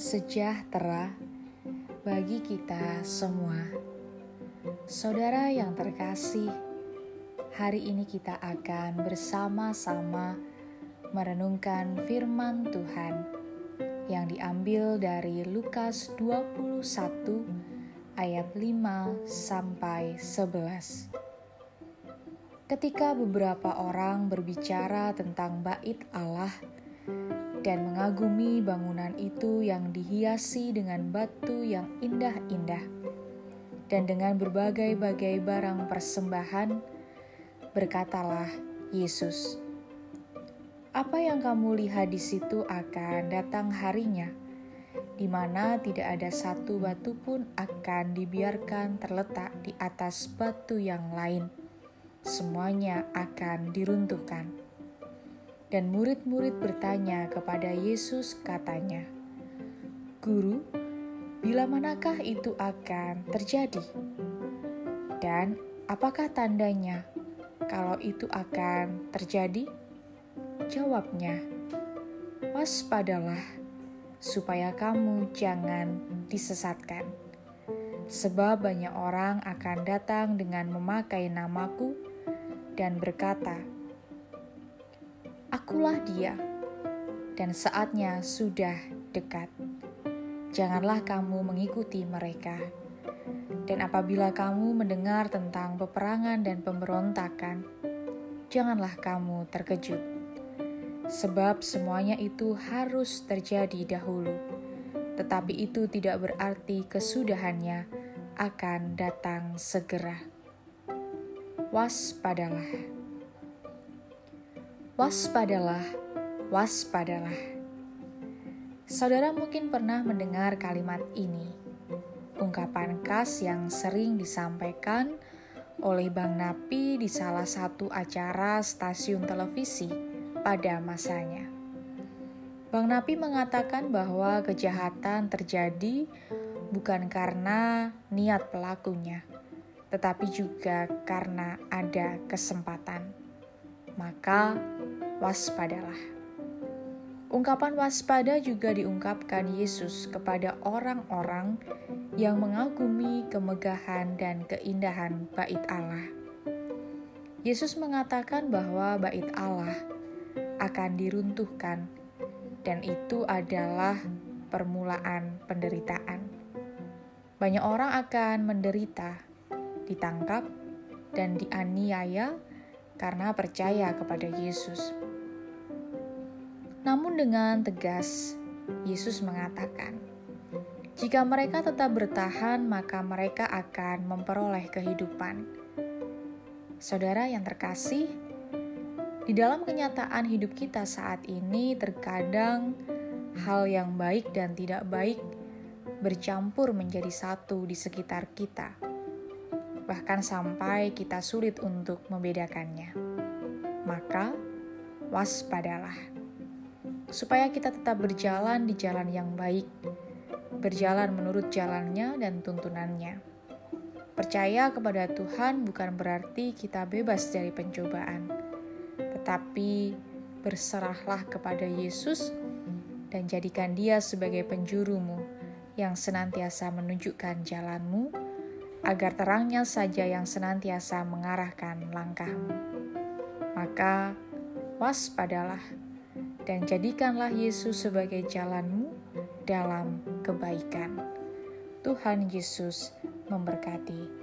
sejahtera bagi kita semua. Saudara yang terkasih, hari ini kita akan bersama-sama merenungkan firman Tuhan yang diambil dari Lukas 21 ayat 5 sampai 11. Ketika beberapa orang berbicara tentang bait Allah, dan mengagumi bangunan itu yang dihiasi dengan batu yang indah-indah dan dengan berbagai-bagai barang persembahan, berkatalah Yesus, "Apa yang kamu lihat di situ akan datang harinya, di mana tidak ada satu batu pun akan dibiarkan terletak di atas batu yang lain. Semuanya akan diruntuhkan." Dan murid-murid bertanya kepada Yesus katanya, Guru, bila manakah itu akan terjadi? Dan apakah tandanya kalau itu akan terjadi? Jawabnya, waspadalah supaya kamu jangan disesatkan. Sebab banyak orang akan datang dengan memakai namaku dan berkata, Akulah Dia, dan saatnya sudah dekat. Janganlah kamu mengikuti mereka. Dan apabila kamu mendengar tentang peperangan dan pemberontakan, janganlah kamu terkejut, sebab semuanya itu harus terjadi dahulu, tetapi itu tidak berarti kesudahannya akan datang segera. Waspadalah waspadalah, waspadalah. Saudara mungkin pernah mendengar kalimat ini, ungkapan khas yang sering disampaikan oleh Bang Napi di salah satu acara stasiun televisi pada masanya. Bang Napi mengatakan bahwa kejahatan terjadi bukan karena niat pelakunya, tetapi juga karena ada kesempatan. Maka waspadalah. Ungkapan waspada juga diungkapkan Yesus kepada orang-orang yang mengagumi kemegahan dan keindahan bait Allah. Yesus mengatakan bahwa bait Allah akan diruntuhkan dan itu adalah permulaan penderitaan. Banyak orang akan menderita, ditangkap, dan dianiaya karena percaya kepada Yesus. Namun dengan tegas, Yesus mengatakan, jika mereka tetap bertahan, maka mereka akan memperoleh kehidupan. Saudara yang terkasih, di dalam kenyataan hidup kita saat ini, terkadang hal yang baik dan tidak baik bercampur menjadi satu di sekitar kita, bahkan sampai kita sulit untuk membedakannya. Maka, waspadalah supaya kita tetap berjalan di jalan yang baik, berjalan menurut jalannya dan tuntunannya. Percaya kepada Tuhan bukan berarti kita bebas dari pencobaan, tetapi berserahlah kepada Yesus dan jadikan Dia sebagai penjurumu yang senantiasa menunjukkan jalanmu, agar terangnya saja yang senantiasa mengarahkan langkahmu. Maka, waspadalah dan jadikanlah Yesus sebagai jalanmu dalam kebaikan. Tuhan Yesus memberkati.